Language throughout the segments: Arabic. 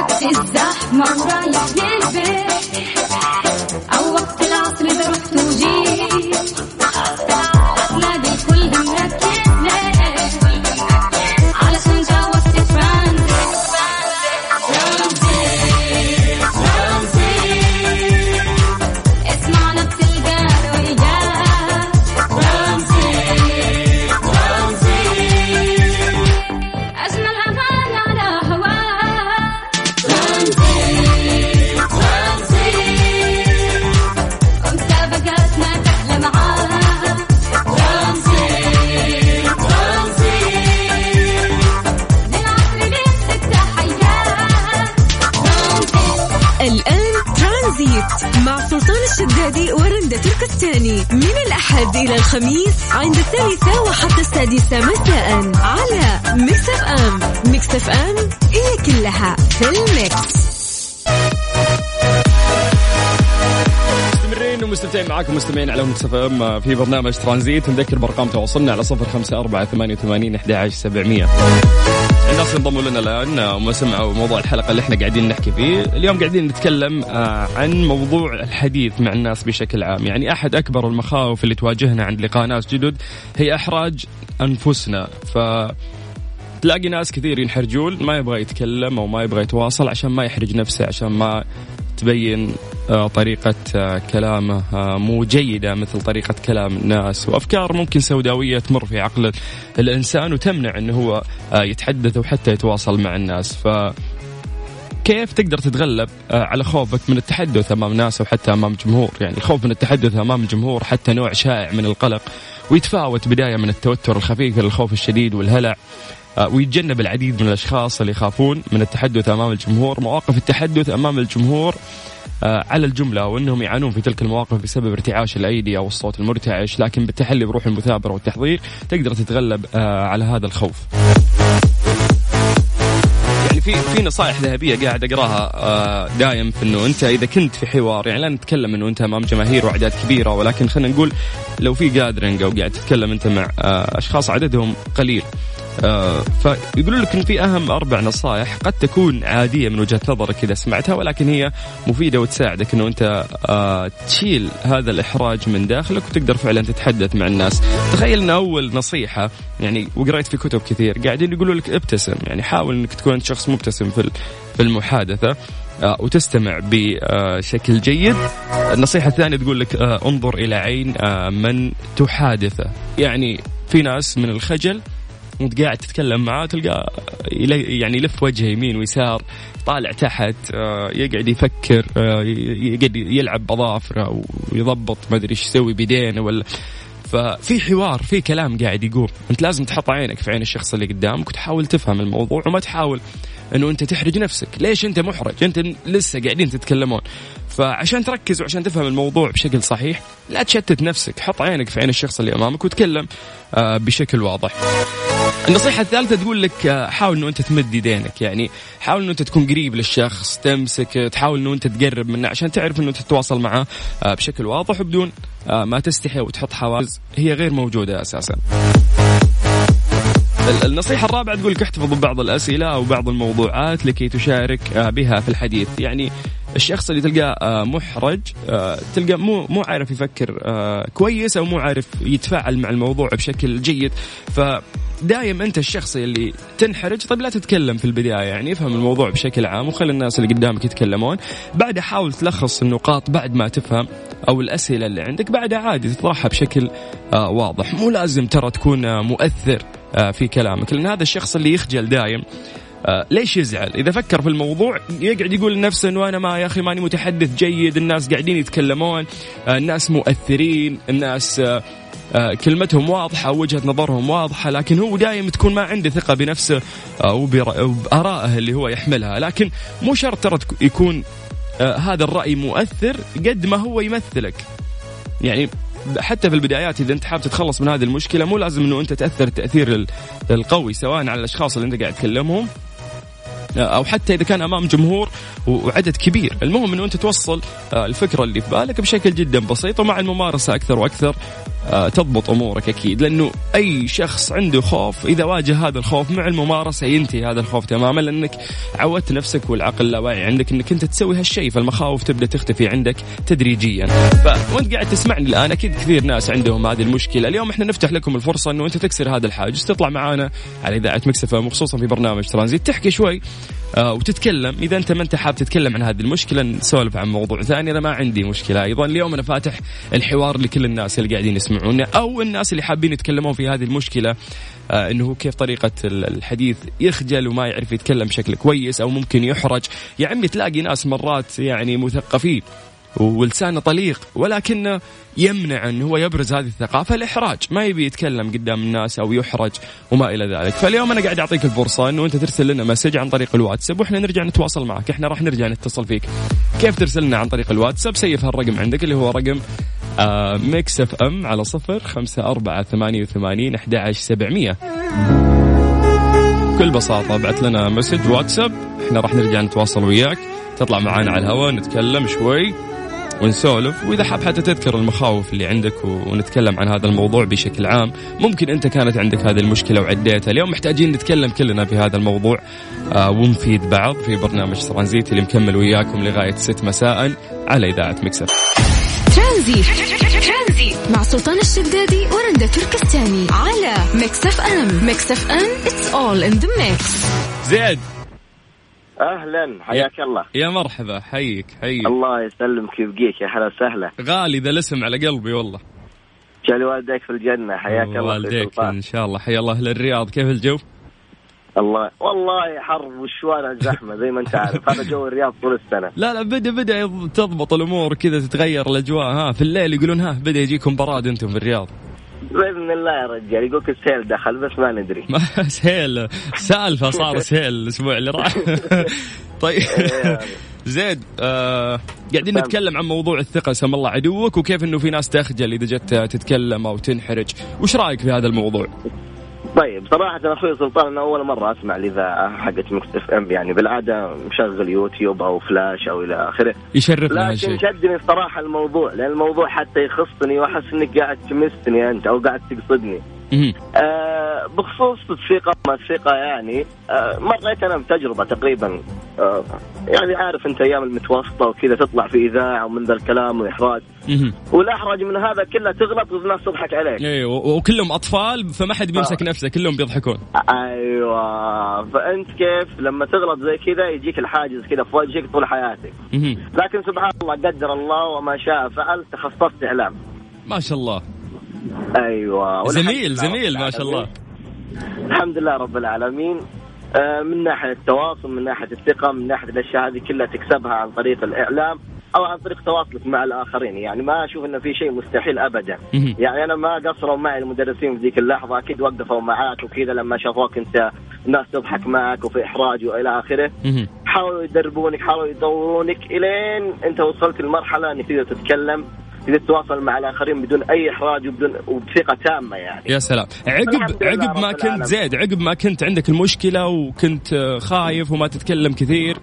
وقت الزحمة ورايح للبيت أو وقت العصر إذا رحت إلى الخميس عند الثالثة وحتى السادسة مساء على ميكس أف أم ميكس أف أم هي كلها في الميكس. مستمرين ومستمتعين معاكم مستمعين على ميكس اف ام في برنامج ترانزيت. نذكر بأرقام تواصلنا على صفر خمسة أربعة ثمانية وثمانين أحد عشر سبعمية. الناس انضموا لنا الآن وما سمعوا موضوع الحلقة اللي إحنا قاعدين نحكي فيه. اليوم قاعدين نتكلم آه، عن موضوع الحديث مع الناس بشكل عام. يعني أحد أكبر المخاوف اللي تواجهنا عند لقاء ناس جدد هي إحراج أنفسنا. ف تلاقي ناس كثير ينحرجون ما يبغى يتكلم أو ما يبغى يتواصل عشان ما يحرج نفسه عشان ما تبين آه، طريقة آه، كلامه آه، مو جيدة مثل طريقة كلام الناس. وأفكار ممكن سوداوية تمر في عقل الإنسان وتمنع أنه هو يتحدث وحتى يتواصل مع الناس. ف كيف تقدر تتغلب على خوفك من التحدث أمام ناس أو حتى أمام جمهور؟ يعني الخوف من التحدث أمام الجمهور حتى نوع شائع من القلق ويتفاوت بداية من التوتر الخفيف إلى الخوف الشديد والهلع. ويتجنب العديد من الأشخاص اللي يخافون من التحدث أمام الجمهور. مواقف التحدث أمام الجمهور آه، على الجملة وأنهم يعانون في تلك المواقف بسبب ارتعاش الأيدي أو الصوت المرتعش لكن بالتحلي بروح المثابرة والتحضير تقدر تتغلب آه، على هذا الخوف. يعني في في نصائح ذهبية قاعد أقراها آه، دايم في إنه أنت إذا كنت في حوار يعني لا نتكلم إنه أنت أمام جماهير وأعداد كبيرة ولكن خلينا نقول لو في جاذرنج أو قاعد تتكلم أنت مع آه، أشخاص عددهم قليل آه، فيقولون لك ان في أهم أربع نصائح قد تكون عادية من وجهة نظرك إذا سمعتها ولكن هي مفيدة وتساعدك إنه أنت آه، تشيل هذا الإحراج من داخلك وتقدر فعلا تتحدث مع الناس. تخيل إن أول نصيحة يعني وقريت في كتب كثير قاعدين يقولوا لك ابتسم يعني حاول إنك تكون شخص مبتسم في في المحادثة آه، وتستمع بشكل جيد النصيحة الثانية تقول لك آه، انظر إلى عين آه، من تحادثه يعني في ناس من الخجل وانت قاعد تتكلم معاه يلي- يعني يلف وجهه يمين ويسار طالع تحت آه، يقعد يفكر آه، يقعد يلعب بظافره ويضبط ما أدري إيش يسوي بيدينه ولا ففي حوار في كلام قاعد يقوم. أنت لازم تحط عينك في عين الشخص اللي قدامك وتحاول تفهم الموضوع وما تحاول إنه أنت تحرج نفسك. ليش أنت محرج؟ أنت لسه قاعدين تتكلمون. فعشان تركز وعشان تفهم الموضوع بشكل صحيح لا تشتت نفسك. حط عينك في عين الشخص اللي أمامك وتكلم آه، بشكل واضح. النصيحة الثالثة تقول لك حاول إنه أنت تمد يدينك يعني حاول إنه أنت تكون قريب للشخص تمسك تحاول إنه أنت تقرب منه عشان تعرف إنه تتواصل معاه آه، بشكل واضح وبدون آه، ما تستحي وتحط حواجز هي غير موجودة أساسا. ال- النصيحة الرابعة تقول لك احتفظ ببعض الأسئلة أو بعض الموضوعات لكي تشارك آه، بها في الحديث يعني الشخص اللي تلقاه محرج تلقاه مو مو عارف يفكر كويس أو مو عارف يتفاعل مع الموضوع بشكل جيد فدايم أنت الشخص اللي تنحرج. طيب لا تتكلم في البداية يعني افهم الموضوع بشكل عام وخلي الناس اللي قدامك يتكلمون. بعدها حاول تلخص النقاط بعد ما تفهم أو الأسئلة اللي عندك بعدها عادي تطرحها بشكل آه، واضح. مو لازم ترى تكون آه، مؤثر آه، في كلامك لأن هذا الشخص اللي يخجل دايم آه، ليش يزعل؟ إذا فكر في الموضوع يقعد يقول لنفسه إنه أنا ما يا أخي ماني متحدث جيد، الناس قاعدين يتكلمون، آه، الناس مؤثرين، الناس آه، كلمتهم واضحة وجهة نظرهم واضحة، لكن هو دايم تكون ما عنده ثقة بنفسه آه، وبر- وبارائه اللي هو يحملها، لكن مو شرط ترى يكون آه، هذا الرأي مؤثر قد ما هو يمثلك. يعني حتى في البدايات إذا أنت حابب تتخلص من هذه المشكلة مو لازم إنه أنت تأثر التأثير ال- القوي سواء على الأشخاص اللي أنت قاعد تكلمهم أو حتى إذا كان أمام جمهور وعدد كبير. المهم إنه أنت توصل آه، الفكرة اللي في بالك بشكل جدا بسيط ومع الممارسة أكثر وأكثر آه، تضبط أمورك أكيد. لأنه أي شخص عنده خوف إذا واجه هذا الخوف مع الممارسة ينتهي هذا الخوف تماما لأنك عودت نفسك والعقل اللاواعي عندك إنك أنت تسوي هالشيء فالمخاوف تبدأ تختفي عندك تدريجيا. فوانت قاعد تسمعني الآن أكيد كثير ناس عندهم هذه المشكلة. اليوم إحنا نفتح لكم الفرصة إنه أنت تكسر هذا الحاجز تطلع معانا على إذاعة مكسفه وخصوصا في برنامج ترانزيت. تحكي شوي آه وتتكلم. إذا أنت ما أنت حاب تتكلم عن هذه المشكلة نسولف عن موضوع ثاني. أنا ما عندي مشكلة. أيضا اليوم أنا فاتح الحوار لكل الناس اللي قاعدين يسمعونا أو الناس اللي حابين يتكلمون في هذه المشكلة آه إنه كيف طريقة ال- الحديث يخجل وما يعرف يتكلم بشكل كويس أو ممكن يحرج. يا عمي تلاقي ناس مرات يعني مثقفين. ولسانه طليق ولكنه يمنع انه هو يبرز هذه الثقافة الاحراج ما يبي يتكلم قدام الناس أو يحرج وما إلى ذلك. فاليوم أنا قاعد أعطيك الفرصة إنه أنت ترسل لنا message عن طريق الواتساب وإحنا نرجع نتواصل معك. إحنا راح نرجع نتصل فيك. كيف ترسل لنا عن طريق الواتساب؟ save هالرقم عندك اللي هو رقم آه ميكس إف إم على صفر خمسة أربعة ثمانية وثمانين أحد عشر سبعمية. بكل بساطة ابعث لنا message واتساب. إحنا راح نرجع نتواصل وياك. تطلع معانا على الهواء نتكلم شوي. ونسولف. وإذا حاب حتى تذكر المخاوف اللي عندك ونتكلم عن هذا الموضوع بشكل عام ممكن أنت كانت عندك هذه المشكلة وعديتها اليوم محتاجين نتكلم كلنا في هذا الموضوع آه ونفيد بعض في برنامج ترانزيت اللي مكمل وياكم لغاية 6 مساء على إذاعة ميكس ترانزيت. مع سلطان الشدادي ورندا تركستاني على ميكس اف أم. ميكس اف أم it's all in the mix زيد أهلا حياك الله. يا مرحبا حياك حياك الله يسلمك ويبقيك يا هلا وسهلا. غالي ذا الاسم على قلبي والله. جعل والديك في الجنة حياك الله. والديك. إن شاء الله. حيا الله أهل الرياض. كيف الجو؟ الله والله حر والشوارع زحمة زي ما أنت عارف. هذا جو الرياض طول السنة. لا لا بدا بدأ تضبط الأمور كذا تتغير الأجواء. ها في الليل يقولون ها بدأ يجيكم براد أنتم في الرياض. بإذن الله يا رجال يقولك السيل دخل بس ما ندري. ما سهيل سالفه صار سهيل الأسبوع اللي راح. طيب. زيد آه قاعدين. نتكلم عن موضوع الثقة سم الله عدوك وكيف إنه في ناس تخجل إذا جت تتكلم أو تنحرج. وش رأيك في هذا الموضوع؟ طيب صراحة أخوي سلطان. أنا أول مرة أسمع الإذاعة حقت ميكس إف إم. يعني بالعادة مشغل يوتيوب أو فلاش أو إلى آخره. يشرفنا لكن شدني الصراحة الموضوع لأن الموضوع حتى يخصني وأحس إنك قاعد تمسني أنت أو قاعد تقصدني. آه بخصوص الثقة ما الثقة يعني آه مريت أنا بتجربة تقريبا آه يعني عارف أنت أيام المتوسطة وكذا تطلع في إذاعة ومن ذا الكلام وإحراج. والأحرج من هذا كله تغلط والناس تضحك عليك. و- وكلهم أطفال فما حد بيمسك نفسه كلهم بيضحكون. أيوه. فأنت كيف لما تغلط زي كذا يجيك الحاجز كذا في وجهك طول حياتك. لكن سبحان الله قدر الله وما شاء فعل تخصصت إعلام. ما شاء الله. أيوه زميل زميل ما شاء الله. الحمد لله رب العالمين آه، من ناحية التواصل من ناحية الثقة من ناحية الأشياء هذه كلها تكسبها عن طريق الإعلام أو عن طريق تواصلك مع الآخرين يعني ما أشوف إنه في شيء مستحيل ابدا. يعني أنا ما قصروا معي المدرسين في ذيك اللحظة أكيد وقفوا معاك وكذا لما شافوك أنت الناس تضحك معك وفي إحراج وإلى آخره. حاولوا يدربونك حاولوا يدورونك إلين أنت وصلت لمرحلة أنك تقدر تتكلم تقدر تتواصل مع الآخرين بدون أي إحراج وبدون وبثقة تامة يعني. يا سلام. عقب عقب ما كنت. زيد عقب ما كنت عندك المشكلة وكنت آه، خايف وما تتكلم كثير.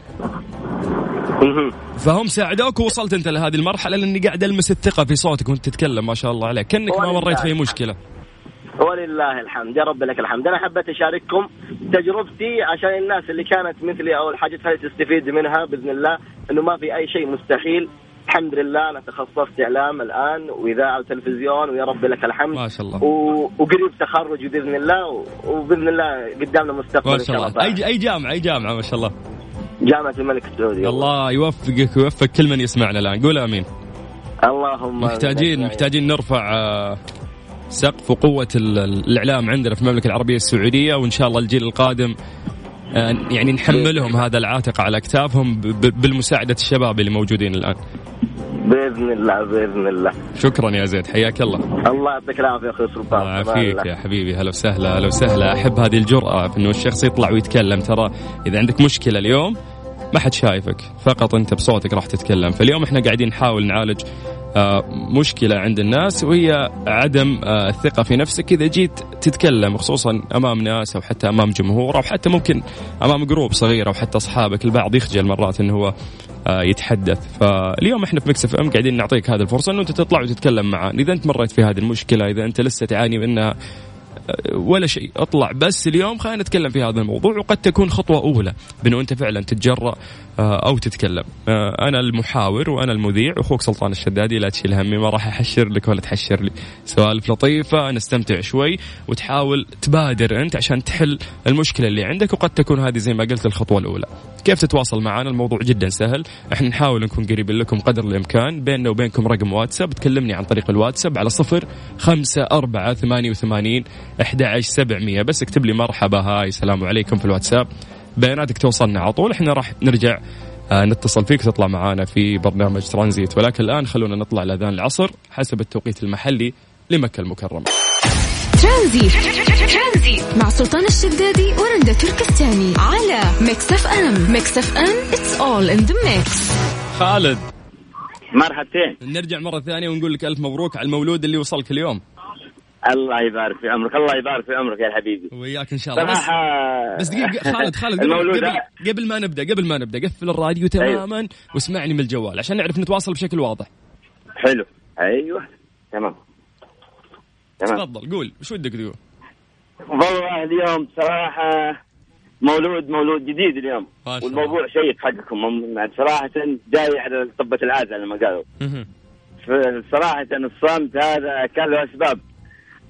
فهم ساعدوك ووصلت أنت لهذه المرحلة لأني قاعد ألمس الثقة في صوتك وأنت تتكلم ما شاء الله عليك. كأنك ما مريت في. مشكلة. ولله الحمد. يا رب لك الحمد. أنا حبيت أشارككم تجربتي عشان الناس اللي كانت مثلي أو الحاجات هذه تستفيد منها بإذن الله إنه ما في أي شيء مستحيل. الحمد لله أنا تخصصت إعلام الآن وإذاعة وتلفزيون ويا رب لك الحمد. ما شاء الله. و... وقريب تخرج بإذن الله و... وبإذن الله قدامنا مستقبل ما شاء الله. أي أي جامعة أي جامعة ما شاء الله. جامعة الملك السعودي. الله يوفقك ويوفق كل من يسمعنا الآن. قول آمين. اللهم محتاجين محتاجين نرفع آه، سقف وقوة ال- ال- الإعلام عندنا في المملكة العربية السعودية وإن شاء الله الجيل القادم يعني نحملهم هذا العاتق على أكتافهم ب- ب- بالمساعدة الشباب اللي موجودين الآن. بإذن الله بإذن الله. شكرا يا زيد حياك الله. الله يعطيك العافية أخوي سلطان. الله يعافيك. يا حبيبي هلا وسهلا هلا وسهلا. أحب هذه الجرأة في إنه الشخص يطلع ويتكلم. ترى إذا عندك مشكلة اليوم ما حد شايفك. فقط أنت بصوتك راح تتكلم. فاليوم إحنا قاعدين نحاول نعالج آه، مشكلة عند الناس وهي عدم آه، الثقة في نفسك. إذا جيت تتكلم خصوصا أمام ناس أو حتى أمام جمهور أو حتى ممكن أمام جروب صغير أو حتى أصحابك البعض يخجل مرات إنه هو آه، يتحدث. فاليوم إحنا في ميكس إف إم قاعدين نعطيك هذه الفرصة إنه أنت تطلع وتتكلم معنا إذا أنت مريت في هذه المشكلة إذا أنت لسه تعاني منها ولا شيء. اطلع بس اليوم خلينا نتكلم في هذا الموضوع وقد تكون خطوة أولى بأنه أنت فعلا تتجرأ آه، أو تتكلم. آه، أنا المحاور وأنا المذيع أخوك سلطان الشدادي لا تشيل همي ما راح أحشر لك ولا تحشر لي. سوالف لطيفة نستمتع شوي وتحاول تبادر أنت عشان تحل المشكلة اللي عندك وقد تكون هذه زي ما قلت الخطوة الأولى. كيف تتواصل معنا؟ الموضوع جدا سهل. إحنا نحاول نكون قريبين لكم قدر الإمكان. بيننا وبينكم رقم واتساب. تكلمني عن طريق الواتساب على صفر خمسة أربعة ثمانية وثمانين أحد عشر سبعمية. بس اكتب لي مرحبا. هاي سلام عليكم في الواتساب. بياناتك توصلنا على طول إحنا راح نرجع آه، نتصل فيك وتطلع معانا في برنامج ترانزيت. ولكن الآن خلونا نطلع لأذان العصر حسب التوقيت المحلي لمكة المكرمة. ترانزيت. مع سلطان الشدادي ورندا تركستاني على ميكس اف ام ميكس اف ام it's all in the mix خالد. مرحبتين. نرجع مرة ثانية ونقول لك ألف مبروك على المولود اللي وصلك اليوم. الله يبارك في عمرك الله يبارك في عمرك يا حبيبي. وياك إن شاء الله. بس صراحة بس دقيقة خالد خالد قبل, قبل, قبل ما نبدأ قبل ما نبدأ قفل الراديو تماما واسمعني من الجوال عشان نعرف نتواصل بشكل واضح. حلو. أيوه. تمام. تمام. تفضل قول. وش ودك تقول؟ والله اليوم صراحة مولود مولود جديد اليوم. والموضوع شيق حقكم. يعني صراحة جاي على طبة العادة زي ما قالوا. مهم. صراحة الصمت هذا كان له أسباب.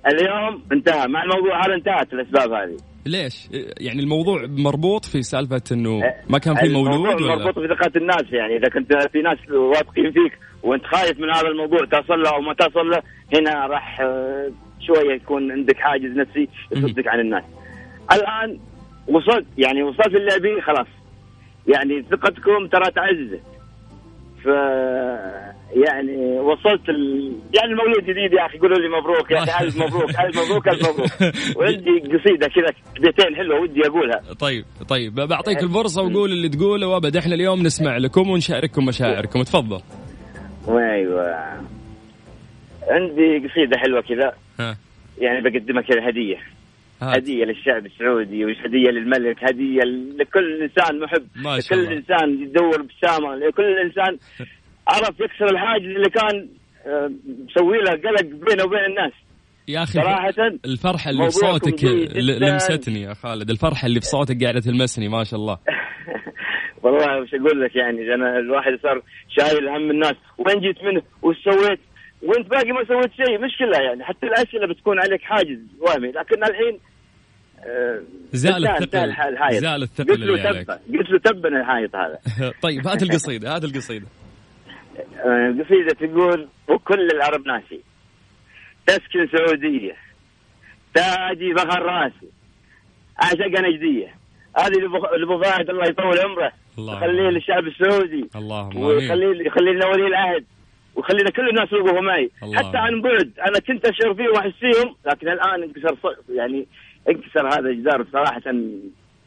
اليوم انتهى. مع الموضوع هذا انتهت الأسباب هذه. ليش؟ يعني الموضوع مربوط في سالفة إنه ما كان في الموضوع مولود ولا؟ مربوط بثقة الناس يعني. إذا كنت في ناس واثقين فيك وأنت خايف من هذا الموضوع تصل له أو ما تصل له هنا راح آه، شوية يكون عندك حاجز نفسي يصدك عن الناس. الآن وصلت يعني وصلت اللي أبيه خلاص. يعني ثقتكم ترى تعززت. ف يعني وصلت ال... يعني المولود جديد يا أخي قولوا لي مبروك يا أخي ألف مبروك ألف مبروك ألف مبروك. وعندي قصيدة كذا بيتين حلوة ودي أقولها. طيب طيب بعطيك الفرصة وقول اللي تقوله وأبد. إحنا اليوم نسمع لكم ونشارككم مشاعركم. تفضل. أيوه. عندي قصيدة حلوة كذا. يعني بقدمها كذا هدية. هات. هدية للشعب السعودي وهدية للملك هدية لكل إنسان محب. ما شاء لكل الله. إنسان يدور ابتسامه لكل إنسان عرف يكسر الحاجز اللي كان آه، مسوي له قلق بينه وبين الناس. يا أخي صراحة الفرحة اللي في صوتك. لمستني يا خالد. الفرحة اللي في صوتك قاعدة تلمسني ما شاء الله. والله وش أقول لك يعني أنا الواحد صار شايل هم الناس وين جيت منه؟ وش سويت؟ وانت باقي ما سويت شيء. مشكلة يعني حتى الأسئلة بتكون عليك حاجز وهمي لكن الحين آه، زال الثقل- زال الثقل قلت له اللي عليك. تبا قلت له تبا الحائط هذا. طيب هات القصيدة هات القصيدة. آه، القصيده تقول وكل العرب ناسي. تسكن سعودية. تاجي فخر راسي. عشق نجدية. هذه لابو فهد الله يطول عمره. الله خليه للشعب السعودي. اللهم آمين. ويخلي يخلي لنا ولي العهد. ويخلينا كل الناس يوقفوا معي. حتى عن بعد أنا كنت اشعر فيهم وأحس فيهم لكن الآن انكسر يعني انكسر هذا الجدار بصراحه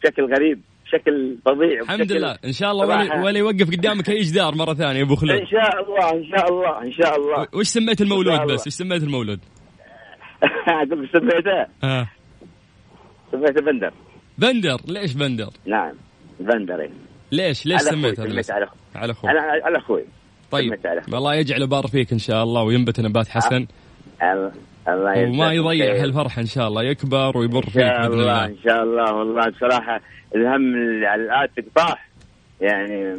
بشكل غريب. بشكل فظيع الحمد لله. إن شاء الله ولا. ولا يوقف قدامك اي جدار مرة ثانية يا أبو خلود. إن شاء الله إن شاء الله إن شاء الله. وش سميت المولود. بس؟ وش سميت المولود؟ سميته. ها. سميته بندر. بندر. ليش بندر؟ نعم بندر. إيه. ليش ليش سميته؟ على أخوي. على أخوك على أخوي. طيب. الله يجعله بار فيك إن شاء الله وينبت نبات حسن. الله وما يضيع خير. هالفرحه إن شاء الله يكبر ويبر فيك شاء بإذن الله الله. إن شاء الله والله بصراحه الهم اللي على الاتك طاح يعني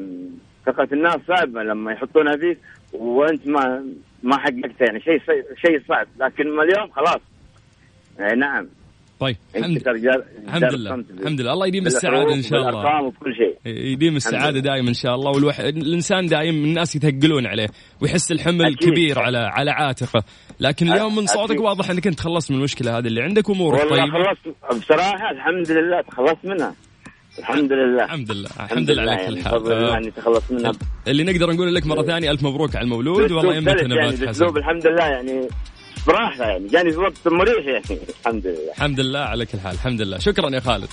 ثقة الناس صعبة لما يحطونها فيك وأنت ما ما حققتها يعني شيء شيء صعب. لكن اليوم خلاص. نعم. طيب الحمد الحمد لله الحمد لله. الله يديم السعادة إن شاء الله. بالأرقام وبكل شيء. يديم السعادة. دائما إن شاء الله والوح... الإنسان دائما الناس يتثقلون عليه ويحس الحمل أكيد. كبير على على عاتقه. لكن اليوم من صوتك أكيد. واضح إنك أنت خلصت من المشكلة هذه اللي عندك وامورك والله طيبه خلصت. بصراحة الحمد لله تخلصت منها. الحمد لله. الحمد لله. الحمد لله على كل يعني حال الله آه، إني تخلصت منها. اللي نقدر نقول لك مرة ثانية ألف مبروك على المولود والله يعني نبات باسلوب حسن. الحمد لله يعني. براحة يعني جاني في وقت مريح يعني. الحمد لله. الحمد لله على كل حال. الحمد لله. شكرا يا خالد.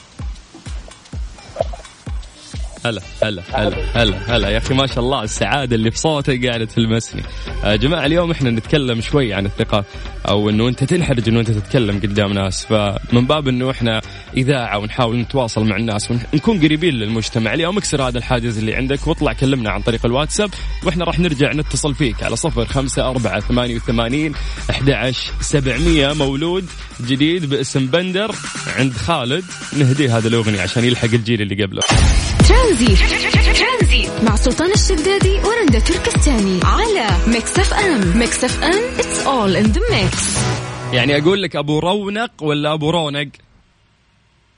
هلا هلا هلا هلا هلا. يا أخي ما شاء الله السعادة اللي في صوتك قاعدة تلمسني. يا جماعة اليوم إحنا نتكلم شوي عن الثقة أو إنه أنت تنحرج إنه أنت تتكلم قدام ناس. فمن باب إنه إحنا إذاعة ونحاول نتواصل مع الناس ونكون قريبين للمجتمع. اليوم اكسر هذا الحاجز اللي عندك واطلع كلمنا عن طريق الواتساب وإحنا راح نرجع نتصل فيك على صفر خمسة أربعة ثمانية وثمانين أحد سبعمية. مولود جديد باسم بندر عند خالد. نهديه هذا الأغنية عشان يلحق الجيل اللي قبله. ترانزيت مع سلطان الشدادي ورندا تركستاني. على Mix FM. Mix FM it's all in the mix. يعني أقول لك أبو رونق ولا أبو رونق؟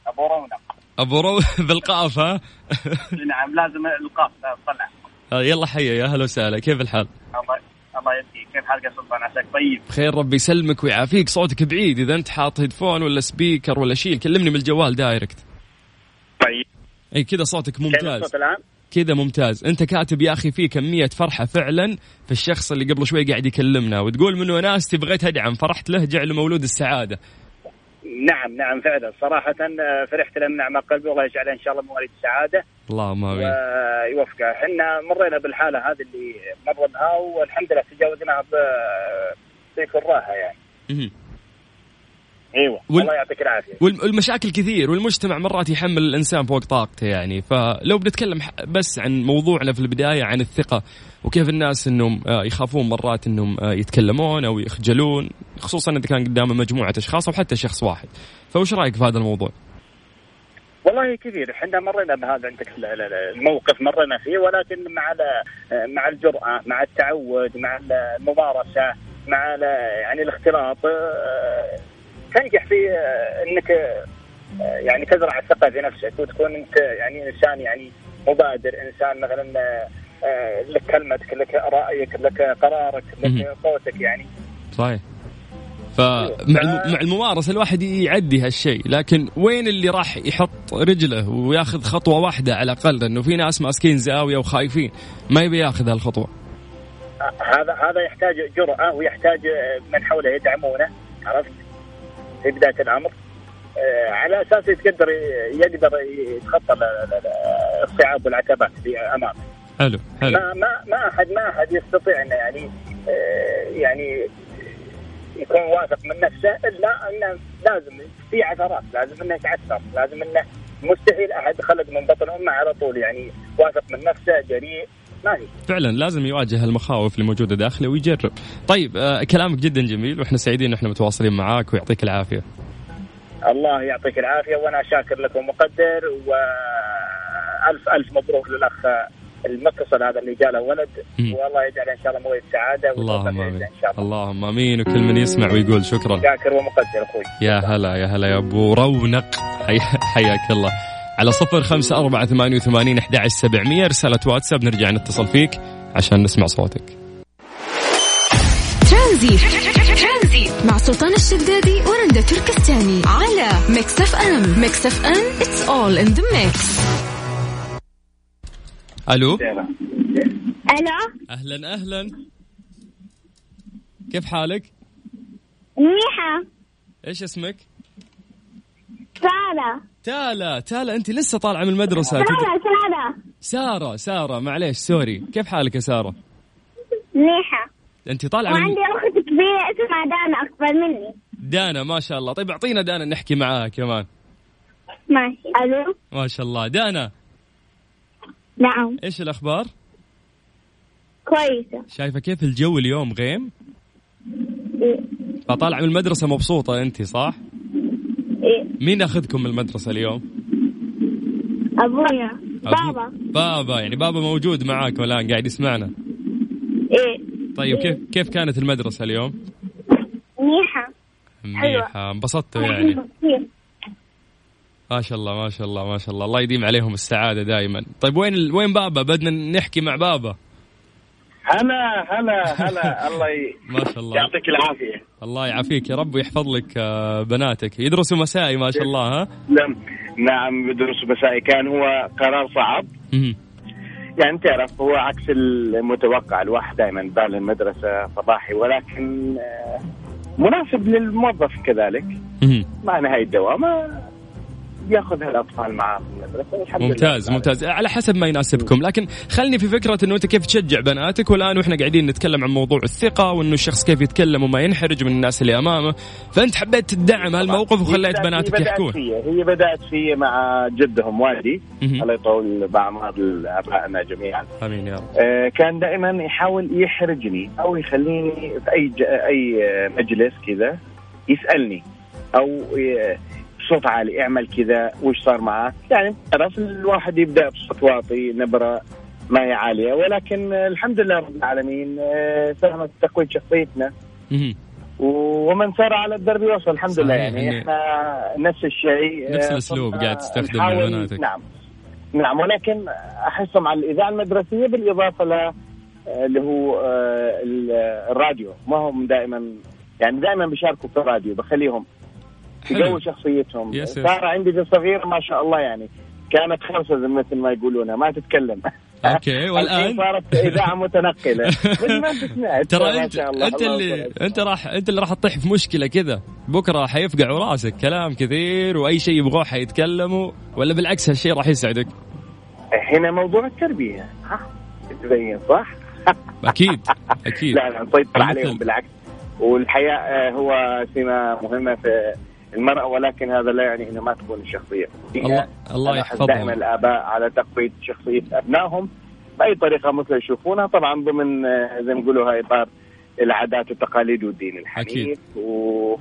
أبو رونق. أبو رو بالقاف ها؟ نعم لازم القاف طلع يلا حيا يا هلا وسهلا. كيف الحال؟ الله الله يهديك كيف حالك يا سلطان؟ عساك طيب؟ بخير ربي يسلمك ويعافيك. صوتك بعيد إذا أنت حاط headphone ولا speaker ولا شيء كلمني من الجوال direct اي كذا صوتك ممتاز. الصوت الآن؟ كذا ممتاز. أنت كاتب يا أخي في كمية فرحة فعلا في الشخص اللي قبل شوي قاعد يكلمنا وتقول من وناستي بغيت أدعم فرحت له جعله مولود السعادة. نعم نعم فعلا. صراحة آه، فرحت له من نعم قلبي والله يجعله إن شاء الله مواليد السعادة. اللهم آمين. ويوفقه. إحنا مرينا بالحالة هذه اللي مر بها والحمد لله تجاوزناها بكل راحة يعني. إيوه وال- الله يعطيك العافية. والم- والمشاكل كثير والمجتمع مرات يحمل الإنسان فوق طاقته يعني. فلو بنتكلم بس عن موضوعنا في البداية عن الثقة وكيف الناس إنهم آه، يخافون مرات إنهم آه، يتكلمون أو يخجلون خصوصا إذا كان قدامه مجموعة أشخاص أو حتى شخص واحد. فوش رأيك في هذا الموضوع؟ والله كثير إحنا مرينا بهذا عندك ال- ال- الموقف مرينا فيه ولكن مع مع الجرأة مع التعود مع الممارسة مع يعني الاختلاط آه، تنجح في آه، إنك آه، يعني تزرع الثقة في نفسك وتكون أنت يعني إنسان يعني مبادر إنسان مثلا لك كلمتك لك رأيك لك قرارك. لك صوتك يعني. صحيح. فمع مع الممارسة الواحد يعدي هالشيء لكن وين اللي راح يحط رجله وياخذ خطوة واحدة على الأقل؟ لأنه في ناس ماسكين زاوية وخايفين ما يبي ياخذ هالخطوة. هذا هذا يحتاج جرأة ويحتاج من حوله يدعمونه عرفت؟ في بداية الأمر. آه، على أساس يقدر يقدر يتخطى ال- ال- ال- الصعاب والعتبات في أمامه. حلو حلو. ما ما ما أحد ما أحد يستطيع أنه يعني آه، يعني يكون واثق من نفسه إلا أنه لازم في عثرات لازم أنه يتعثر لازم أنه مستحيل أحد خلق من بطن أمه على طول يعني واثق من نفسه جريء ما في فعلا لازم يواجه المخاوف اللي موجودة داخله ويجرب. طيب آه كلامك جدا جميل وإحنا سعيدين إن إحنا متواصلين معاك ويعطيك العافية. الله يعطيك العافية وأنا شاكر لك ومقدر والف ألف مبروك للأخ المتصل هذا اللي جاء له ولد. والله يجعل إن شاء الله مويه سعادة اللهم آمين. إن شاء الله. اللهم آمين. وكل من يسمع ويقول شكرا. شاكر ومقدر أخوي. يا هلا يا هلا يا أبو رونق. حي... حياك الله. على صفر خمسة أربعة ثمانية وثمانين أحد عشر سبعمية. رسالة واتساب. نرجع نتصل فيك عشان نسمع صوتك. ترانزيت. مع سلطان الشدادي ورندا تركستاني. على Mix FM. Mix FM. It's all in the mix. ألو؟ ألو؟ أهلا أهلا. كيف حالك؟ منيحة. إيش اسمك؟ سارة. تالا تالا أنت لسه طالعة من المدرسة. سارة سارة. سارة سارة معليش سوري. كيف حالك يا سارة؟ منيحة. أنت طالعة من... وعندي أخت كبيرة اسمها دانا أكبر مني. دانا ما شاء الله. طيب أعطينا دانا نحكي معاها كمان. ماشي. ألو ما شاء الله. دانا نعم إيش الأخبار؟ كويسة شايفة كيف الجو اليوم غيم؟ إيه فطالعة من المدرسة مبسوطة أنت صح؟ إيه مين أخذكم من المدرسة اليوم؟ أبويا أبو- بابا بابا يعني بابا موجود معاك الآن قاعد يسمعنا إيه طيب كيف كيف كانت المدرسة اليوم؟ منيحة منيحة انبسطتوا يعني كثير. ما شاء الله ما شاء الله ما شاء الله. الله يديم عليهم السعادة دائما طيب وين ال... وين بابا؟ بدنا نحكي مع بابا. هلا هلا هلا. الله ي... ما شاء الله. يعطيك العافية. الله يعافيك يا رب ويحفظ لك آه، بناتك. يدرسوا مسائي ما شاء الله ها؟ نعم. نعم بدرس مسائي. كان هو قرار صعب. يعني تعرف هو عكس المتوقع. الواحد دائما بال المدرسة صباحي ولكن آه، مناسب للموظف كذلك. مع نهاية الدوام آه، ياخذ هالأطفال معاه في المدرسة والحمد ممتاز لله ممتاز. على حسب ما يناسبكم. لكن خلني في فكرة إنه أنت كيف تشجع بناتك والآن وإحنا قاعدين نتكلم عن موضوع الثقة وإنه الشخص كيف يتكلم وما ينحرج من الناس اللي أمامه. فأنت حبيت تدعم هالموقف وخليت بناتك يحكون. هي بدأت في مع جدهم والدي. الله يطول باعمار ابائنا جميعا. آمين يا رب. آه، كان دائما يحاول يحرجني أو يخليني في أي. أي مجلس كذا يسألني أو بصوت عالي اعمل كذا وش صار معك يعني خلاص الواحد يبدأ بصوت واطي نبرة ما هي عالية. ولكن الحمد لله رب العالمين آه، ساهمت في تقويه شخصيتنا. ومن سار على الدرب وصل الحمد لله. يعني يعني إحنا نفس الشيء نفس آه، الأسلوب صرنا قاعد تستخدمه نحاول- لبناتك. نعم. نعم. ولكن أحسهم على الإذاعة المدرسية بالإضافة ل آه، اللي هو ال- الراديو. ما هم دائما يعني دائما بيشاركوا في الراديو بخليهم يقوي شخصيتهم. سارة عندي بنت صغيرة ما شاء الله يعني. كانت خمسة مثل ما يقولونها ما تتكلم. أوكي والآن؟ صارت إذاعة متنقلة. ما انت سمعت ترى أنت انت اللي أنت راح أنت اللي راح تطيح في مشكلة كذا. بكرة حيفقع راسك كلام كثير وأي شيء يبغوه حيتكلموا ولا بالعكس هالشيء راح يسعدك؟ هنا موضوع التربية. ها؟ تبين صح؟ أكيد أكيد. لا لا نسيطر المثل. عليهم بالعكس. والحياء آه، هو سمه مهمة في المرأة ولكن هذا لا يعني انه ما تكون الشخصية الله الله يحفظهم. دائما الآباء على تقوية شخصية أبنائهم. بأي طريقة مثل يشوفونها طبعا ضمن آه، زي ما يقولوا هاي إطار العادات والتقاليد والدين الحنيف. أكيد. و...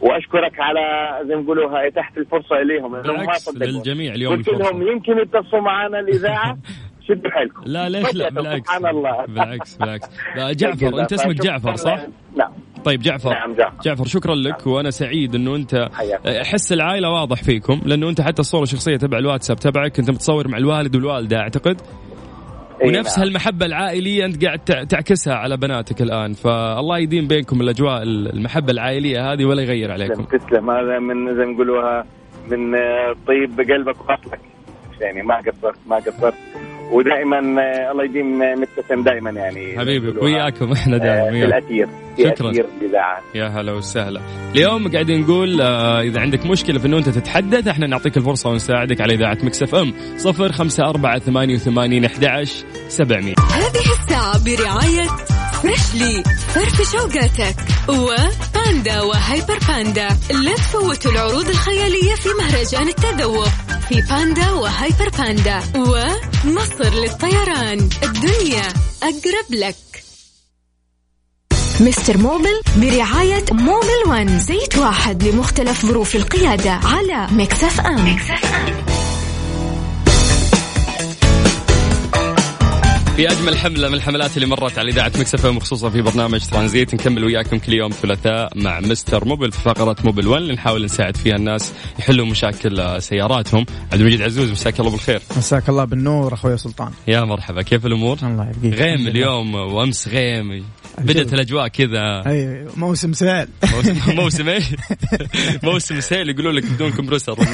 وأشكرك على زي ما يقولوا هاي تحت الفرصة إليهم. بالعكس. للجميع اليوم قلت لهم يمكن يتصلوا معنا الإذاعة. شدوا حيلكم. لا ليش لا فجأة بالعكس. سبحان الله. بالعكس بالعكس. جعفر أنت اسمك جعفر صح؟ نعم. طيب جعفر. نعم جعفر. جعفر شكرا لك وأنا سعيد إنه أنت. أحس العائلة واضح فيكم لأنه أنت حتى الصورة الشخصية تبع الواتساب تبعك أنت متصور مع الوالد والوالدة أعتقد. ونفس نعم. هالمحبة العائلية أنت قاعد تع- تعكسها على بناتك الآن فالله يديم بينكم الأجواء المحبة العائلية هذه ولا يغير عليكم. تسلم. هذا من زي ما يقولوها من طيب قلبك وخاطرك يعني ما قصرت ما قصرت ودائما آه، الله يديم آه، مبتسم دائما يعني. حبيبي. وياكم إحنا آه، دائما في. الأثير في شكراً. يا هلا وسهلا. اليوم قاعدين نقول آه، إذا عندك مشكلة في إنه أنت تتحدث إحنا نعطيك الفرصة ونساعدك على إذاعة Mix FM. صفر خمسة أربعة ثمانية وثمانين أحد عشر سبعمية. هذه الساعة برعاية Freshly فرفش أوقاتك. وباندا وهيبر باندا لا تفوتوا العروض الخيالية في مهرجان التذوق. في باندا وهيبر باندا ومصر للطيران. الدنيا أقرب لك. Mister Mobil برعاية Mobil One زيت واحد لمختلف ظروف القيادة على Mix FM, في أجمل حملة من الحملات اللي مرت على إذاعة Mix FM خصوصا في برنامج ترانزيت. نكمل وياكم كل يوم ثلاثاء مع Mister Mobil في فقرة Mobil 1 اللي نحاول نساعد فيها الناس يحلوا مشاكل سياراتهم. عبد المجيد عزوز مساك الله بالخير. مساك الله بالنور أخوي سلطان. يا مرحبا كيف الأمور؟ الله يبقيك. غيم. اليوم وأمس غيم. بدأت الأجواء كذا. أي موسم sale. موسم موسم إيش؟ موسم sale يقولوا لك بدون compressor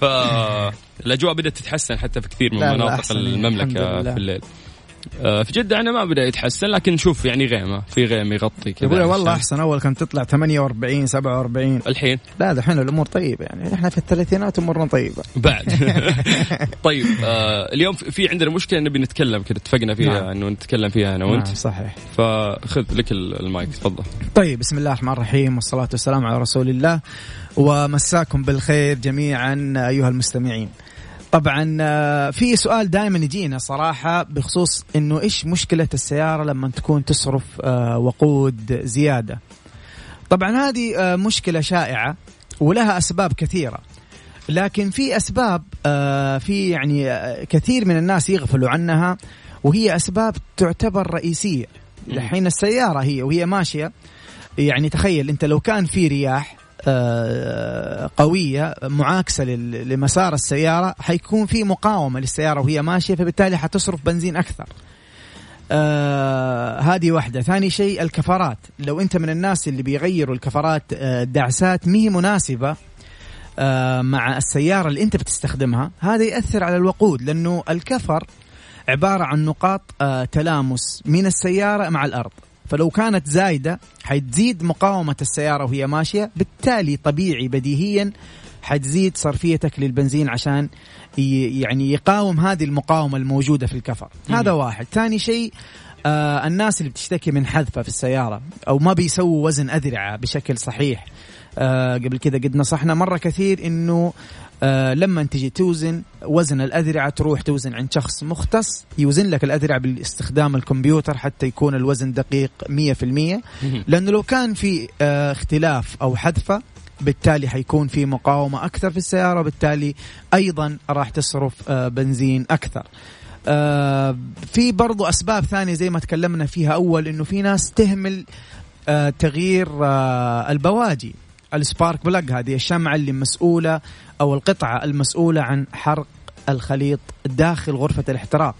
فالاجواء بدأت تتحسن حتى في كثير من مناطق المملكة. في الليل. في جدة أنا ما بدأ يتحسن لكن نشوف يعني غيمة في غيم يغطي كذا. يقول والله الشمس. أحسن أول كانت تطلع 48 47 الحين؟ لا دحين الأمور طيبة يعني. إحنا في الثلاثينات أمورنا طيبة. بعد. طيب آه اليوم في عندنا مشكلة نبي نتكلم كذا اتفقنا فيها نعم. إنه نتكلم فيها أنا وأنت. نعم صحيح. فخذ لك ال- المايك تفضل. طيب بسم الله الرحمن الرحيم والصلاة والسلام على رسول الله ومساكم بالخير جميعا أيها المستمعين. طبعا آه، في سؤال دائما يجينا صراحة بخصوص إنه إيش مشكلة السيارة لما تكون تصرف آه، وقود زيادة. طبعا هذه آه، مشكلة شائعة ولها أسباب كثيرة. لكن في أسباب في يعني كثير من الناس يغفلوا عنها وهي أسباب تعتبر رئيسية. الحين السيارة هي وهي ماشية. يعني تخيل أنت لو كان في رياح آه، قوية معاكسة لل- لمسار السيارة حيكون في مقاومة للسيارة وهي ماشية فبالتالي حتصرف بنزين أكثر. آه هذه واحدة. ثاني شيء الكفرات. لو أنت من الناس اللي بيغيروا الكفرات آه الدعسات مهي مناسبة آه مع السيارة اللي أنت بتستخدمها هذا يأثر على الوقود لأنه الكفر عبارة عن نقاط آه تلامس من السيارة مع الأرض. فلو كانت زايدة حتزيد مقاومة السيارة وهي ماشية. بالتالي طبيعي بديهيا حتزيد صرفيتك للبنزين عشان يعني يقاوم هذه المقاومة الموجودة في الكفر. هذا واحد. ثاني شيء آه الناس اللي بتشتكي من حذفة في السيارة أو ما بيسووا وزن أذرعة بشكل صحيح آه قبل كذا قد نصحنا مرة كثير إنه لما تجي توزن وزن الأذرعة تروح توزن عند شخص مختص يوزن لك الأذرعة باستخدام الكمبيوتر حتى يكون الوزن دقيق 100% لأنه لو كان في آه اختلاف أو حذفة بالتالي حيكون في مقاومة أكثر في السيارة بالتالي أيضا راح تصرف آه بنزين أكثر. آه في برضو أسباب ثانية زي ما تكلمنا فيها أول إنه في ناس تهمل آه تغيير آه البواجي. السبارك بلاج هذه الشمعة اللي مسؤولة أو القطعة المسؤولة عن حرق الخليط داخل غرفة الاحتراق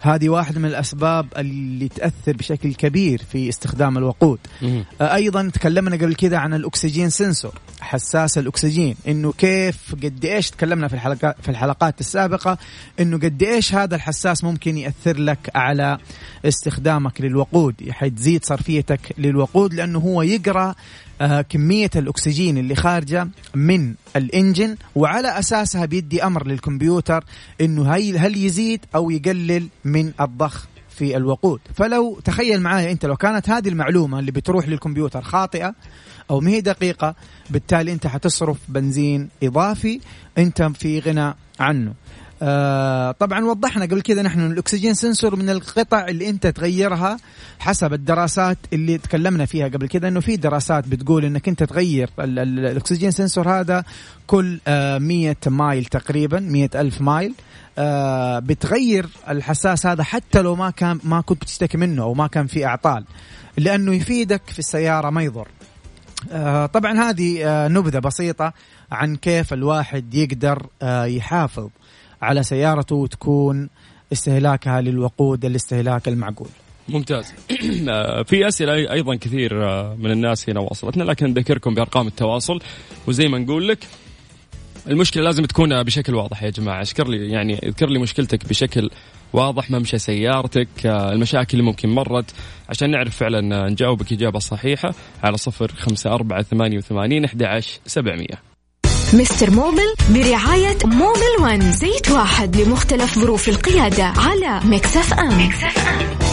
هذه واحدة من الأسباب اللي تأثر بشكل كبير في استخدام الوقود. أيضا تكلمنا قبل كذا عن الأكسجين سنسور حساس الأكسجين. إنه كيف قد إيش تكلمنا في الحلقات في الحلقات السابقة إنه قد إيش هذا الحساس ممكن يأثر لك على استخدامك للوقود حتزيد صرفيتك للوقود لأنه هو يقرأ آه، كمية الأكسجين اللي خارجة من الإنجن وعلى أساسها بيدي أمر للكمبيوتر هي هل يزيد أو يقلل من الضخ في الوقود. فلو تخيل معايا أنت لو كانت هذه المعلومة اللي بتروح للكمبيوتر خاطئة أو ما هي دقيقة بالتالي أنت حتصرف بنزين إضافي أنت في غنى عنه. آه طبعا وضحنا قبل كذا نحن الأكسجين سنسور من القطع اللي أنت تغيرها حسب الدراسات اللي تكلمنا فيها قبل كذا إنه في دراسات بتقول إنك أنت تغير ال- ال- الأكسجين سنسور هذا كل آه 100 مايل تقريبا 100 ألف مايل. آه بتغير الحساس هذا حتى لو ما كان ما كنت بتشتكي منه أو ما كان في أعطال لأنه يفيدك في السيارة ما يضر. آه طبعا هذه آه نبذة بسيطة عن كيف الواحد يقدر آه يحافظ. على سيارته وتكون استهلاكها للوقود الاستهلاك المعقول. ممتاز. آه، في أسئلة أي- أيضا كثير آه، من الناس هنا وصلتنا لكن نذكركم بأرقام التواصل. وزي ما نقول لك المشكلة لازم تكون بشكل واضح يا جماعة. اذكر لي يعني اذكر لي مشكلتك بشكل واضح ممشى سيارتك آه، المشاكل اللي ممكن مرت عشان نعرف فعلا نجاوبك إجابة صحيحة على صفر خمسة أربعة ثمانية وثمانين أحد عشر سبعمية. Mister Mobil برعاية Mobil One زيت واحد لمختلف ظروف القيادة على Mix FM, Mix FM.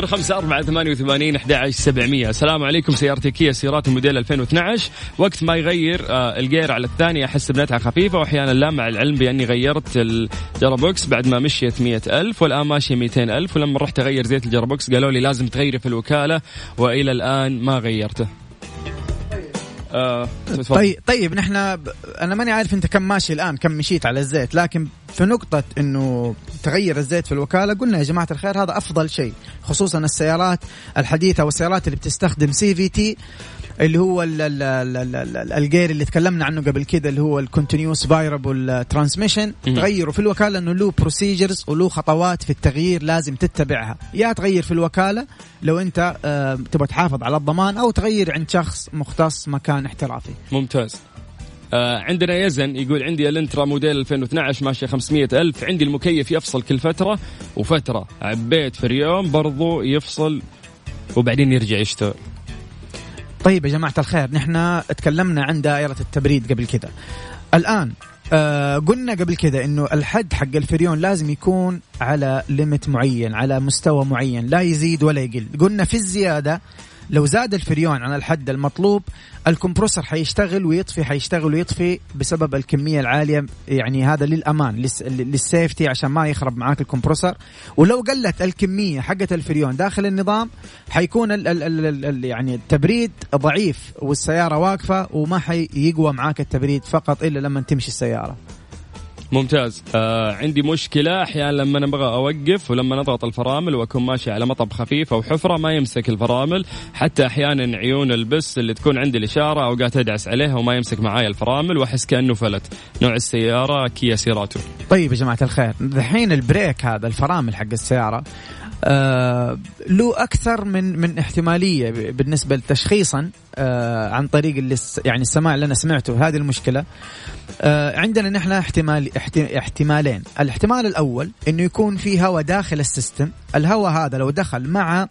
صفر خمسة أربعة ثمانية وثمانين أحد عشر سبعمية. السلام عليكم سيارتي كيا سيراتو موديل 2012 وقت ما يغير آه، الجير على الثاني أحس بنتعة خفيفة وأحيانا لا مع العلم بأني غيرت ال gearbox بعد ما مشيت مية ألف والآن ماشية 200 ألف ولما رحت أغير زيت ال gearbox قالوا لي لازم تغيري في الوكالة وإلى الآن ما غيرته. آه. طيب طيب نحن. أنا ماني عارف أنت كم ماشي الآن كم مشيت على الزيت لكن في نقطة إنه تغير الزيت في الوكالة قلنا يا جماعة الخير هذا أفضل شيء خصوصا السيارات الحديثة والسيارات اللي بتستخدم CVT اللي هو ال ال ال ال ال ال الجير اللي تكلمنا عنه قبل كده اللي هو ال continuous variable transmission. تغيره في الوكالة إنه له procedures وله خطوات في التغيير لازم تتبعها. يا تغير في الوكالة لو أنت آه تبغى تحافظ على الضمان أو تغير عند شخص مختص مكان احترافي. ممتاز. آه عندنا يزن يقول عندي الانترا موديل 2012 ماشية 500 ألف عندي المكيف يفصل كل فترة وفترة. عبيت فريون برضو يفصل وبعدين يرجع يشتغل. طيب يا جماعة الخير نحن تكلمنا عن دائرة التبريد قبل كده. الآن آه قلنا قبل كده إنه الحد حق الفريون لازم يكون على limit معين على مستوى معين لا يزيد ولا يقل. قلنا في الزيادة لو زاد الفريون عن الحد المطلوب الكمبروسر حيشتغل ويطفي حيشتغل ويطفي بسبب الكمية العالية يعني هذا للأمان للس- للسيفتي عشان ما يخرب معاك الكمبروسر. ولو قلت الكمية حقت الفريون داخل النظام حيكون ال ال ال ال ال يعني التبريد ضعيف والسيارة واقفة وما حيقوى معاك التبريد فقط إلا لما تمشي السيارة. ممتاز. آه عندي مشكلة أحيانا لما نبغى أوقف ولما نضغط الفرامل وأكون ماشي على مطب خفيف أو حفرة ما يمسك الفرامل. حتى أحيانا عيون البس اللي تكون عندي الإشارة أوقات أدعس عليها وما يمسك معايا الفرامل وأحس كأنه فلت. نوع السيارة كيا سيراتو طيب يا جماعة الخير دحين ال brake هذا الفرامل حق السيارة له أكثر من من احتمالية بالنسبة لتشخيصها آه عن طريق اللي يعني السماع اللي أنا سمعته هذه المشكلة. آه عندنا نحن احتمال احت- احتمالين. الاحتمال الأول إنه يكون في هواء داخل ال system. الهواء هذا لو دخل مع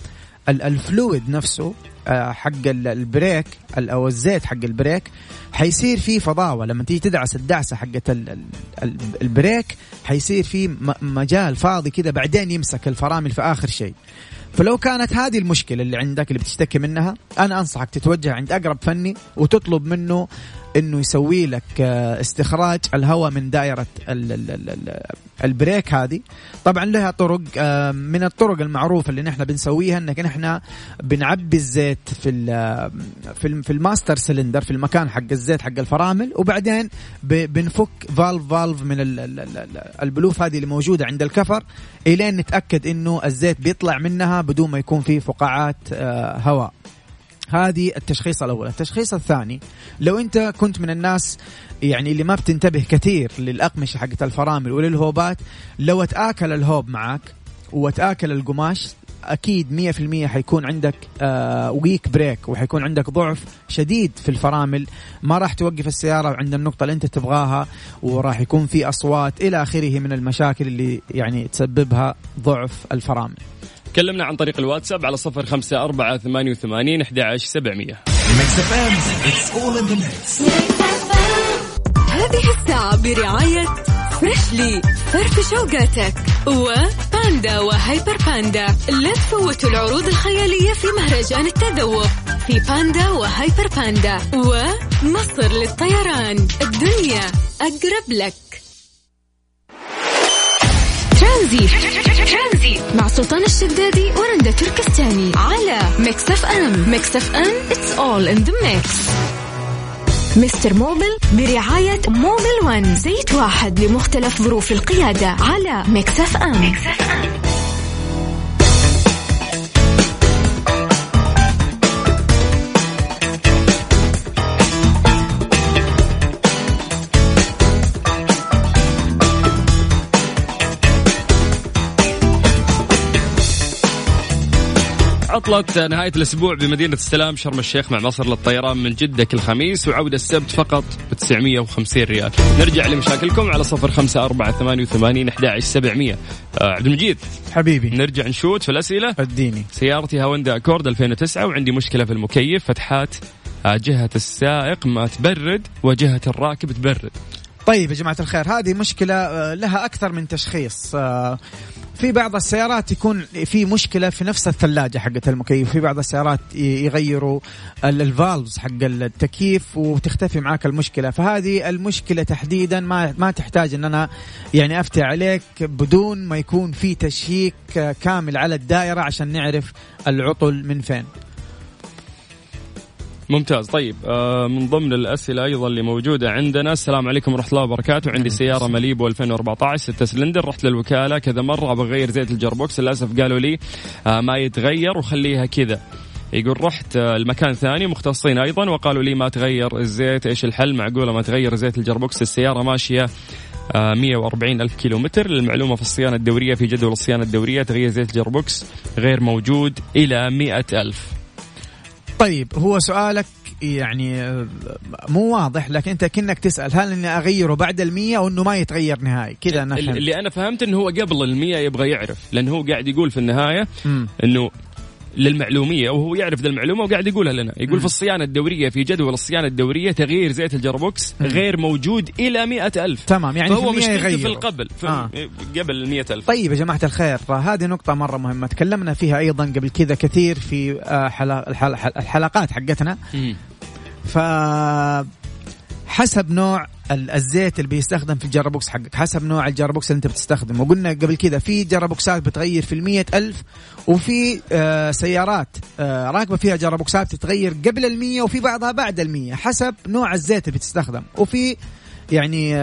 ال fluid نفسه آه، حق ال- ال brake ال- أو الزيت حق ال brake حيصير في فضاوة. لما تيجي تدعس الدعسة حقت ال- ال- ال- ال brake حيصير في م- مجال فاضي كده بعدين يمسك الفرامل في آخر شيء. فلو كانت هذه المشكلة اللي عندك اللي بتشتكي منها أنا أنصحك تتوجه عند أقرب فني وتطلب منه إنه يسوي لك آه، استخراج الهواء من دائرة ال- ال- ال- ال- ال brake هذه. طبعا لها طرق آه، من الطرق المعروفه اللي نحن بنسويها إنك نحن بنعبي الزيت في ال- في في ال master cylinder في المكان حق الزيت حق الفرامل وبعدين بنفك valve valve من ال- ال- ال- ال- البلوف هذه اللي موجودة عند الكفر إلين نتأكد إنه الزيت بيطلع منها بدون ما يكون في فقاعات آه، هواء. هذه التشخيص الأول. التشخيص الثاني لو أنت كنت من الناس يعني اللي ما بتنتبه كثير للأقمشة حقت الفرامل وللهوبات لو اتآكل الهوب معك وتاكل القماش أكيد 100% حيكون عندك آه weak brake وحيكون عندك ضعف شديد في الفرامل. ما راح توقف السيارة عند النقطة اللي أنت تبغاها وراح يكون في أصوات إلى آخره من المشاكل اللي يعني تسببها ضعف الفرامل. كلمنا عن طريق الواتساب على صفر خمسة أربعة ثمانية وثمانين أحد عشر سبعمية. هذه الساعة برعاية فريشلي فرفش أوقاتك وباندا وهيبر باندا. لا تفوتوا العروض الخيالية في مهرجان التذوق في باندا وهيبر باندا ومصر للطيران. الدنيا أقرب لك. ترانزيت. ترانزيت مع سلطان الشدادي ورندا تركستاني على Mix FM Mix FM it's all in the mix. Mister Mobil برعاية Mobil One زيت واحد لمختلف ظروف القيادة على Mix FM, Mix FM. عطلة نهاية الأسبوع بمدينة السلام شرم الشيخ مع مصر للطيران من جدة كل خميس وعودة السبت فقط ب 950 ريال. نرجع لمشاكلكم على صفر خمسة أربعة ثمانية وثمانين أحد عشر سبعمية. آه عبد المجيد. حبيبي. نرجع نشوت في الأسئلة. أديني. سيارتي هوندا أكورد 2009 وعندي مشكلة في المكيف فتحات آه، جهة السائق ما تبرد وجهة الراكب تبرد. طيب يا جماعة الخير هذه مشكلة آه، لها أكثر من تشخيص. في بعض السيارات يكون في مشكلة في نفس الثلاجة حقت المكيف. في بعض السيارات يغيروا ال- ال valves حق التكييف وتختفي معاك المشكلة. فهذه المشكلة تحديدا ما ما تحتاج إن أنا يعني أفتي عليك بدون ما يكون في check آه، كامل على الدائرة عشان نعرف العطل من فين. ممتاز. طيب آه من ضمن الأسئلة أيضا اللي موجودة عندنا السلام عليكم ورحمة الله وبركاته. عندي سيارة ماليبو 2014 6 سلندر رحت للوكالة كذا مرة أبغى أغير زيت ال gearbox للأسف قالوا لي آه ما يتغير وخليها كذا. يقول رحت آه، المكان ثاني مختصين أيضا وقالوا لي ما تغير الزيت إيش الحل؟ معقولة ما تغير زيت ال gearbox؟ السيارة ماشية آه، 140 ألف كيلو متر للمعلومة في الصيانة الدورية في جدول الصيانة الدورية تغيير زيت ال gearbox غير موجود إلى 100 ألف. طيب هو سؤالك يعني مو واضح لكن انت كأنك تسأل هل إني أغيره بعد المية أو إنه ما يتغير نهائي كذا أنا فهمت اللي أنا فهمت إنه هو قبل المية يبغى يعرف لأن هو قاعد يقول في النهاية. إنه للمعلومية وهو يعرف ذا المعلومة وقاعد يقولها لنا يقول مم. في الصيانة الدورية في جدول الصيانة الدورية تغيير زيت الجربوكس مم. غير موجود إلى مئة ألف تمام يعني فهو في في. القبل في آه. قبل المئة ألف طيب يا جماعة الخير هذه نقطة مرة مهمة تكلمنا فيها أيضا قبل كذا كثير في آه، الحلقات حقتنا. ف حسب نوع ال- الزيت اللي بيستخدم في ال gearbox حقك حسب نوع ال gearbox اللي انت بتستخدمه. وقلنا قبل كذا في جرابوكسات بتغير في المية ألف وفي آه سيارات آه راكبة فيها جرابوكسات تتغير قبل المية وفي بعضها بعد المية حسب نوع الزيت اللي بتستخدم. وفي يعني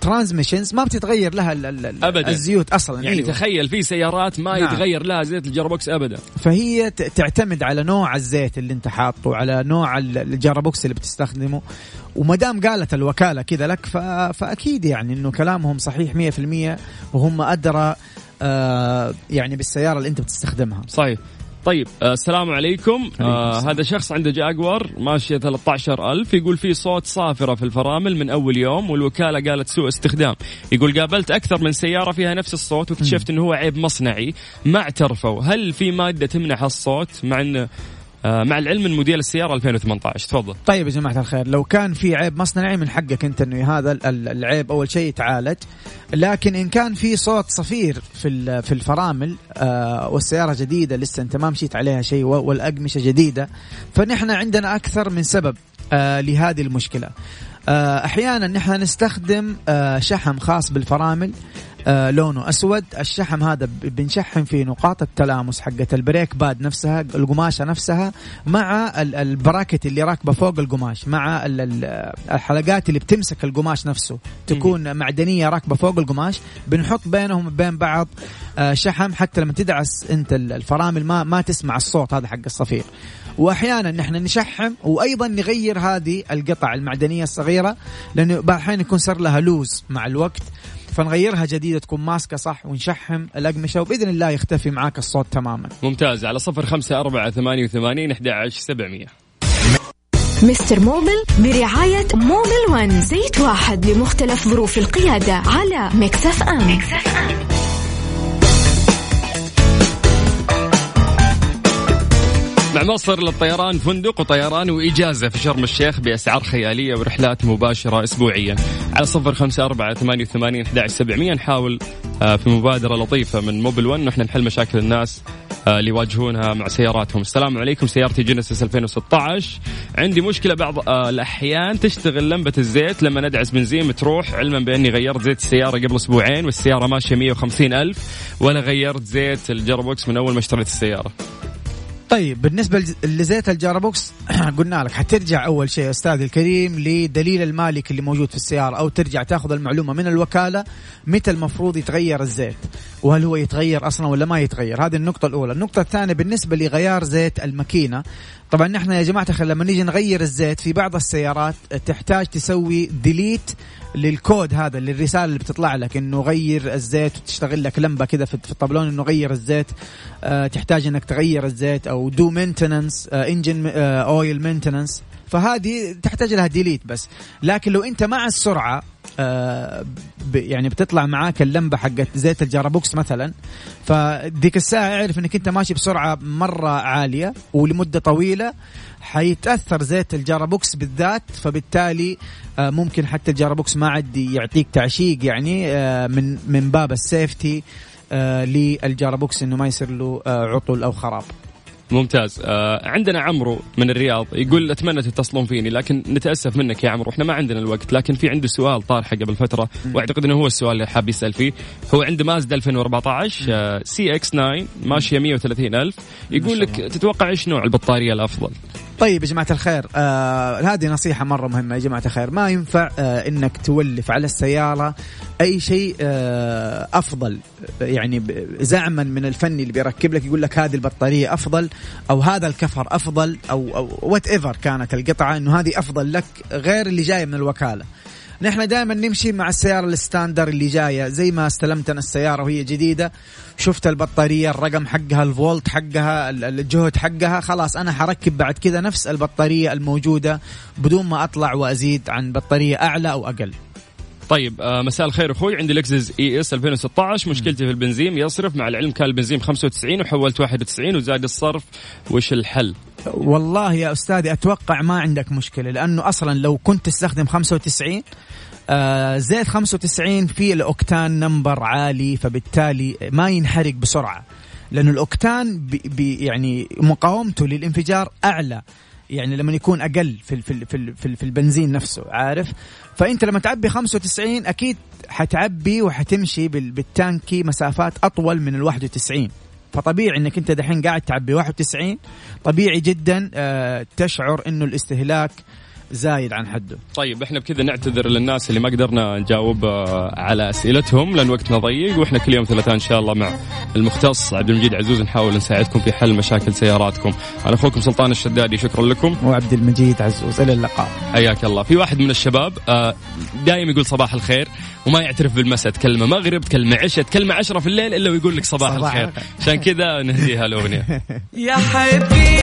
transmissions ما بتتغير لها ال- ال- ال- أبداً. الزيوت أصلا يعني أيوة. تخيل في سيارات ما نعم. يتغير لها زيت ال gearbox ابدا فهي تعتمد على نوع الزيت اللي أنت حاطه على نوع ال- ال gearbox اللي بتستخدمه وما دام قالت الوكالة كذا لك. فأكيد يعني إنه كلامهم صحيح 100% وهم أدرى آه يعني بالسيارة اللي أنت بتستخدمها صحيح طيب آه السلام عليكم. آه. هذا شخص عنده جاكور ماشية 13000 يقول في صوت صافرة في الفرامل من أول يوم والوكالة قالت سوء استخدام. يقول قابلت أكثر من سيارة فيها نفس الصوت واكتشفت أنه هو عيب مصنعي ما اعترفوا. هل في مادة تمنع هالصوت مع أنه مع العلم من موديل السيارة 2018 تفضل. طيب يا جماعة الخير لو كان في عيب مصنعي من حقك أنت إنه هذا ال- ال- العيب أول شيء يتعالج لكن إن كان في صوت صفير في في الفرامل آه والسيارة جديدة لسه أنت ما مشيت عليها شيء والأقمشة جديدة فنحن عندنا أكثر من سبب آه لهذه المشكلة. آه أحيانا نحن نستخدم آه شحم خاص بالفرامل آه لونه أسود الشحم هذا بنشحم فيه نقاط التلامس حقه ال brake pad نفسها القماشة نفسها مع ال- البراكت اللي راكبة فوق القماش مع ال- ال- الحلقات اللي بتمسك القماش نفسه تكون معدنية راكبة فوق القماش. بنحط بينهم وبين بعض آه شحم حتى لما تدعس أنت ال- الفرامل ما ما تسمع الصوت هذا حق الصفير. وأحيانا نحن نشحم وأيضا نغير هذه القطع المعدنية الصغيرة لأنه بعض يكون صار لها لوز مع الوقت فنغيرها جديده تكون ماسكة صح ونشحم. الأقمشة وبإذن الله يختفي معاك الصوت تماما. ممتاز. على صفر خمسة أربعة ثمانية وثمانين أحد عشر سبعمية. Mister Mobil برعاية Mobil One زيت واحد لمختلف ظروف القيادة على Mix FM, Mix FM. مع مصر للطيران فندق وطيران وإجازة في شرم الشيخ بأسعار خيالية ورحلات مباشرة أسبوعيا. على صفر خمسة أربعة ثمانية وثمانين سبعمية. نحاول آه، في مبادرة لطيفة من Mobil One نحن نحل مشاكل الناس آه، اللي يواجهونها مع سياراتهم. السلام عليكم سيارتي جينيسيس 2016 عندي مشكلة بعض آه، الأحيان تشتغل لمبة الزيت لما ندعس بنزين بتروح علما بأني غيرت زيت السيارة قبل أسبوعين والسيارة ماشية 150 ألف ولا غيرت زيت ال gearbox من أول ما اشتريت السيارة. طيب بالنسبة لز- لزيت ال gearbox قلنا لك حترجع أول شيء أستاذ الكريم لدليل المالك اللي موجود في السيارة أو ترجع تاخذ المعلومة من الوكالة متى المفروض يتغير الزيت وهل هو يتغير أصلا ولا ما يتغير. هذه النقطة الأولى. النقطة الثانية بالنسبة لغيار زيت الماكينة طبعا نحن يا جماعة الخير لما نيجي نغير الزيت في بعض السيارات تحتاج تسوي delete للكود هذا للرسالة اللي بتطلع لك إنه غير الزيت وتشتغل لك لمبة كذا في في الطبلون إنه غير الزيت. آه تحتاج إنك تغير الزيت أو do maintenance engine oil maintenance فهذه تحتاج لها delete بس. لكن لو أنت مع السرعة آه يعني بتطلع معاك اللمبة حقت زيت ال gearbox مثلا فديك الساعة اعرف إنك أنت ماشي بسرعة مرة عالية ولمدة طويلة حيتأثر زيت ال gearbox بالذات فبالتالي آه ممكن حتى ال gearbox ما عاد يعطيك تعشيق يعني آه من من باب ال safety آه لل gearbox إنه ما يصير له آه عطل أو خراب. ممتاز. آه عندنا عمرو من الرياض يقول أتمنى تتصلون فيني لكن نتأسف منك يا عمرو إحنا ما عندنا الوقت لكن في عنده سؤال طارحة قبل فترة وأعتقد إنه هو السؤال اللي حاب يسأل فيه. هو عنده مازدا 2014 آه CX 9 ماشية 130 ألف. يقول لك تتوقع إيش نوع البطارية الأفضل؟ طيب يا جماعة الخير آه هذه نصيحة مرة مهمة يا جماعة الخير. ما ينفع آه إنك تولف على السيارة أي شيء آه أفضل يعني زعما من الفني اللي بيركب لك يقول لك هذه البطارية أفضل أو هذا الكفر أفضل أو أو whatever كانت القطعة إنه هذه أفضل لك غير اللي جاية من الوكالة. نحن دائما نمشي مع السيارة ال standard اللي جاية. زي ما استلمت أنا السيارة وهي جديدة. شفت البطارية الرقم حقها الفولت حقها ال- الجهد حقها. خلاص أنا حركب بعد كذا نفس البطارية الموجودة بدون ما أطلع وأزيد عن بطارية أعلى أو أقل. طيب آه مساء الخير أخوي. عندي لكزس ES 2016 مشكلتي في البنزين يصرف. مع العلم كان البنزين 95 وحولت 91 وزاد الصرف. وش الحل؟ والله يا أستاذي أتوقع ما عندك مشكلة لأنه أصلا لو كنت تستخدم 95 آه زيت 95 فيه ال octane number عالي فبالتالي ما ينحرق بسرعة لأنه الأوكتان بي بي يعني مقاومته للانفجار أعلى. يعني لما يكون أقل في في في في, في البنزين نفسه عارف؟ فأنت لما تعبي 95 أكيد حتعبي وحتمشي بال- بالتانكي مسافات أطول من ال 91 فطبيعي إنك أنت دحين قاعد تعبي 91 طبيعي جدا آه، تشعر إنه الاستهلاك زايد عن حده. طيب إحنا بكذا نعتذر للناس اللي ما قدرنا نجاوب آه، على أسئلتهم لأن وقتنا ضيق وإحنا كل يوم ثلاثاء إن شاء الله مع المختص عبد المجيد عزوز نحاول نساعدكم في حل مشاكل سياراتكم. أنا أخوكم سلطان الشدادي شكرا لكم. وعبد المجيد عزوز إلى اللقاء. حياك الله. في واحد من الشباب آه، دايم يقول صباح الخير وما يعترف بالمساء تكلمه مغرب تكلمه عشاء تكلمه عشرة في الليل إلا ويقول لك صباح, صباح الخير. الخير. عشان كذا نهديها الأغنية. يا حبيبي.